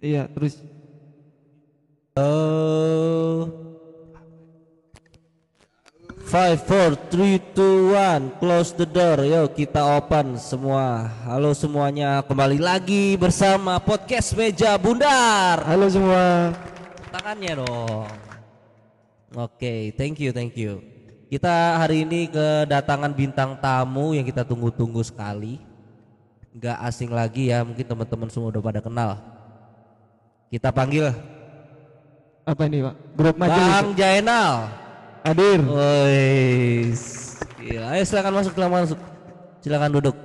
Iya, terus Oh. Five, four, three, two, one, close the door. Yuk kita open semua. Halo semuanya, kembali lagi bersama podcast Meja Bundar. halo semua. Tangannya dong. Oke, thank you, thank you. Kita hari ini kedatangan bintang tamu yang kita tunggu-tunggu sekali. Gak asing lagi ya, mungkin teman-teman semua udah pada kenal. Kita panggil Apa ini, Pak? Grup majelis. Bang Jainal. Hadir. Woi, gila. Ayo silakan masuk, silakan masuk. Silakan duduk.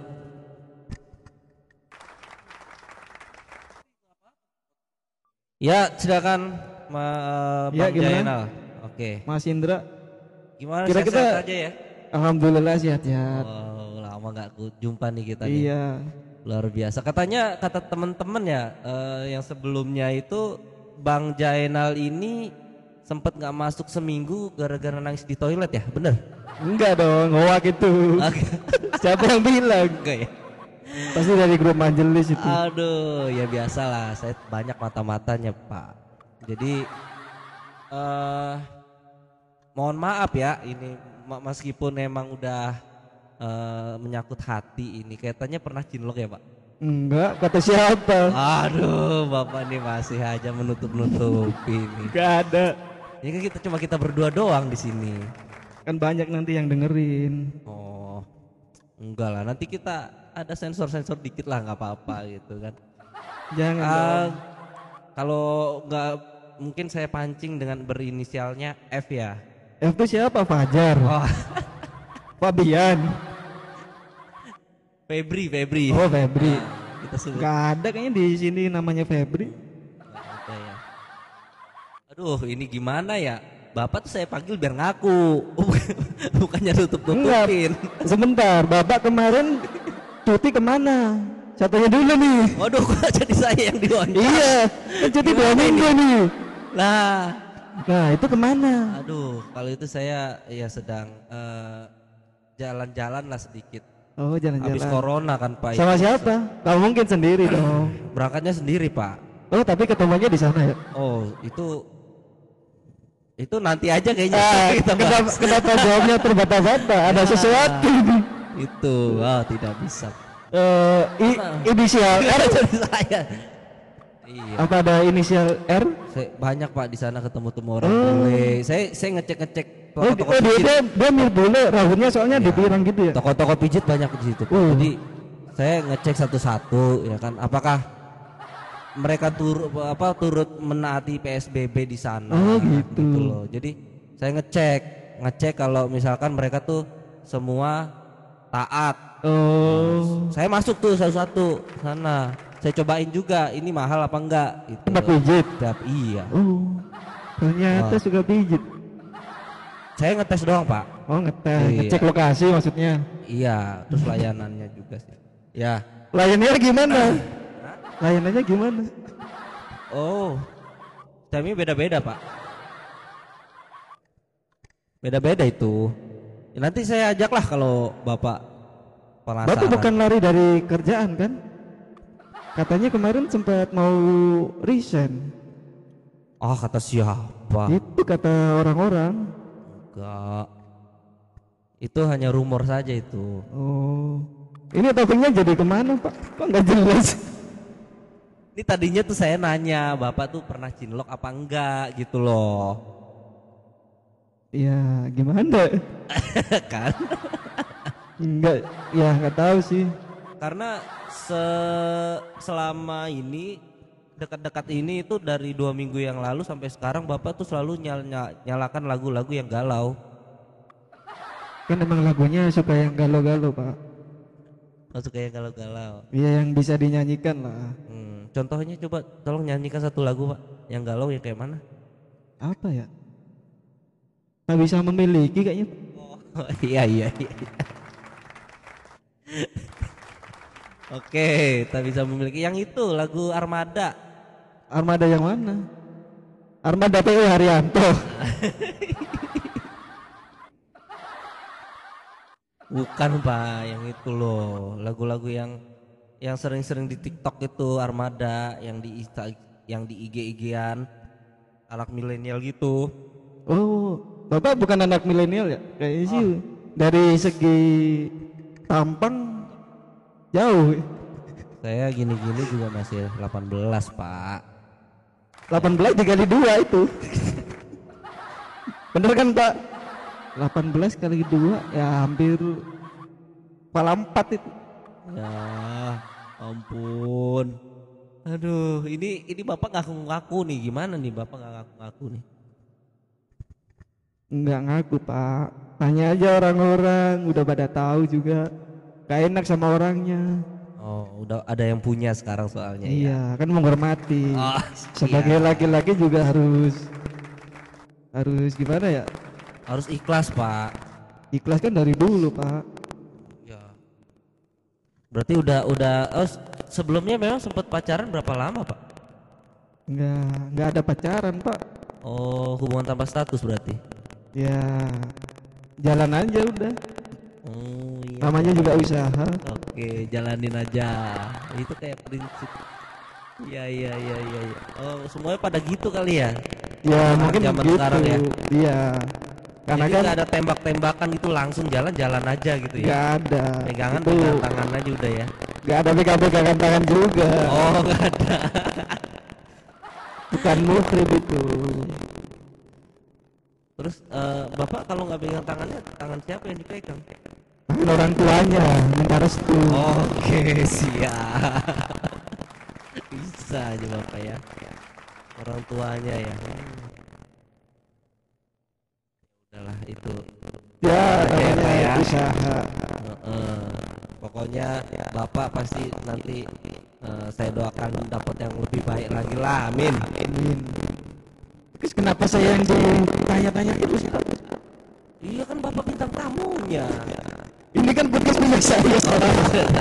Ya, silakan Ma, Ya, Bang gimana? Jainal. Oke. Mas Indra. Gimana Kira sehat kita- aja ya? Alhamdulillah sehat-sehat. Oh, lama nggak jumpa nih kita nih. Luar biasa. Katanya kata teman-teman ya eh, yang sebelumnya itu Bang Jainal ini sempat nggak masuk seminggu gara-gara nangis di toilet ya, bener? Enggak dong, ngowak itu. Siapa yang bilang? Enggak ya? Pasti dari grup majelis itu. Aduh, ya biasalah. Saya banyak mata-matanya, Pak. Jadi eh mohon maaf ya ini meskipun emang udah eh, menyangkut hati ini katanya pernah cinlok ya, Pak? Enggak, kata siapa? Aduh, Bapak ini masih aja menutup-nutupi ini. Enggak ada. Ini kan kita cuma kita berdua doang di sini. Kan banyak nanti yang dengerin. Oh. Enggak lah, nanti kita ada sensor-sensor dikit lah nggak apa-apa gitu kan. Jangan dong. kalau nggak mungkin saya pancing dengan berinisialnya F ya. F itu siapa? Fajar. Oh, Fabian. Febri, Febri. Oh, Febri. Kita sebut. Enggak ada kayaknya di sini namanya Febri. Ada ya. Aduh, ini gimana ya? Bapak tuh saya panggil biar ngaku, bukannya tutup-tutupin. Sebentar, Bapak kemarin cuti ke mana? Saya tanya dulu nih. Waduh, kok jadi saya yang diwawancara? Iya, kan cuti dua minggu nih. Lah, Nah, itu ke mana? aduh, kalau itu saya ya sedang eh, jalan-jalan lah sedikit. Oh, Habis jalan-jalan. corona kan Pak. Sama siapa? Kamu mungkin sendiri dong. Berangkatnya sendiri Pak. Oh, tapi ketemunya di sana ya? Oh, itu itu nanti aja kayaknya Ah, kita kenapa, bahas. kenapa jawabnya terbata-bata? Ada sesuatu. itu, wah tidak bisa. Eh, i- inisial R. Saya. Iya. Apa ada inisial R? Saya banyak Pak di sana ketemu temu orang bule. Saya saya ngecek-ngecek Oh, di- toko-toko oh dia, pijit. dia, dia mirip bule, rambutnya soalnya dipirang gitu ya? Toko-toko pijit banyak di situ. Oh. Jadi saya ngecek satu-satu ya kan apakah mereka tur apa turut menaati PSBB di sana. Oh, gitu. loh. Jadi saya ngecek, ngecek kalau misalkan mereka tuh semua taat. Oh, Saya masuk tuh satu-satu sana. Saya cobain juga ini mahal apa enggak gitu. tempat pijit. Tiap- iya. Oh, ternyata Wah. suka pijit. Saya ngetes doang, Pak. Oh, ngetes, Iya. ngecek lokasi maksudnya. Iya, terus layanannya juga sih. Ya. Layannya gimana? Layanannya gimana? Oh. Kami beda-beda, Pak. Beda-beda itu. Ya, nanti saya ajaklah kalau Bapak penasaran. Bapak bukan lari dari kerjaan kan? Katanya kemarin sempat mau resign. Ah, kata siapa? Itu kata orang-orang. Enggak. Itu hanya rumor saja itu. Oh, ini topiknya jadi ke mana Pak? Kok nggak jelas? Ini tadinya tuh saya nanya, Bapak tuh pernah cinlok apa enggak gitu loh. Ya gimana? kan? Enggak, ya nggak tahu sih. Karena se- selama ini dekat-dekat ini itu dari dua minggu yang lalu sampai sekarang bapak tuh selalu nyal- nya- nyalakan lagu-lagu yang galau. Kan emang lagunya suka yang galau-galau Pak. Masuk kayak galau-galau. Iya yang bisa dinyanyikan lah. Hmm, contohnya coba tolong nyanyikan satu lagu pak yang galau yang kayak mana? Apa ya? Nggak bisa memiliki kayaknya. Oh iya iya. iya. Oke, tak bisa memiliki yang itu lagu Armada. Armada yang mana? Armada PU Haryanto. Bukan pak, yang itu loh lagu-lagu yang yang sering-sering di TikTok itu Armada, yang di Insta, yang di IG-IGan anak milenial gitu. Oh, Bapak bukan anak milenial ya? Kayaknya sih dari segi tampang jauh. Saya gini-gini juga masih 18 pak. 18 dikali dua itu. Bener kan Pak? 18 kali dua ya hampir kepala empat itu. Ya ampun. Aduh, ini ini bapak ngaku-ngaku nih gimana nih bapak nggak ngaku-ngaku nih? Enggak ngaku Pak. Tanya aja orang-orang, udah pada tahu juga. Gak enak sama orangnya. Oh, udah ada yang punya sekarang soalnya ya. Iya, kan menghormati. Oh, Sebagai laki-laki juga harus harus gimana ya? Harus ikhlas pak. Ikhlas kan dari dulu Pak. Ya. Berarti udah udah oh, sebelumnya memang sempat pacaran berapa lama pak? Enggak, enggak ada pacaran Pak. Oh, hubungan tanpa status berarti. Ya, jalan aja udah. Iya. Namanya juga usaha. Oke, jalanin aja. Itu kayak prinsip. Iya iya iya iya. iya. Oh, semuanya pada gitu kali ya. Ya Anak mungkin zaman gitu. sekarang ya. Iya. Karena Jadi kan nggak ada tembak-tembakan gitu langsung jalan-jalan aja gitu ya. nggak ada. Pegangan Itu pegangan tangan aja udah ya. nggak ada pegang-pegangan tangan juga. Oh, nggak ada. Bukan mukrib itu. Terus eh, Bapak kalau nggak pegang tangannya, tangan siapa yang dipegang? Orang tuanya minta restu. Oke, siap. Bisa aja Bapak ya. Orang tuanya ya. Udahlah itu. Ya, namanya Pak ya. usaha. Heeh. Pokoknya Bapak pasti nanti eh, saya doakan dapat yang lebih baik lagi lah. Amin. Amin. Terus kenapa saya yang ditanya-tanya itu sih? Iya kan Bapak bintang tamunya. Ini kan podcast punya saya.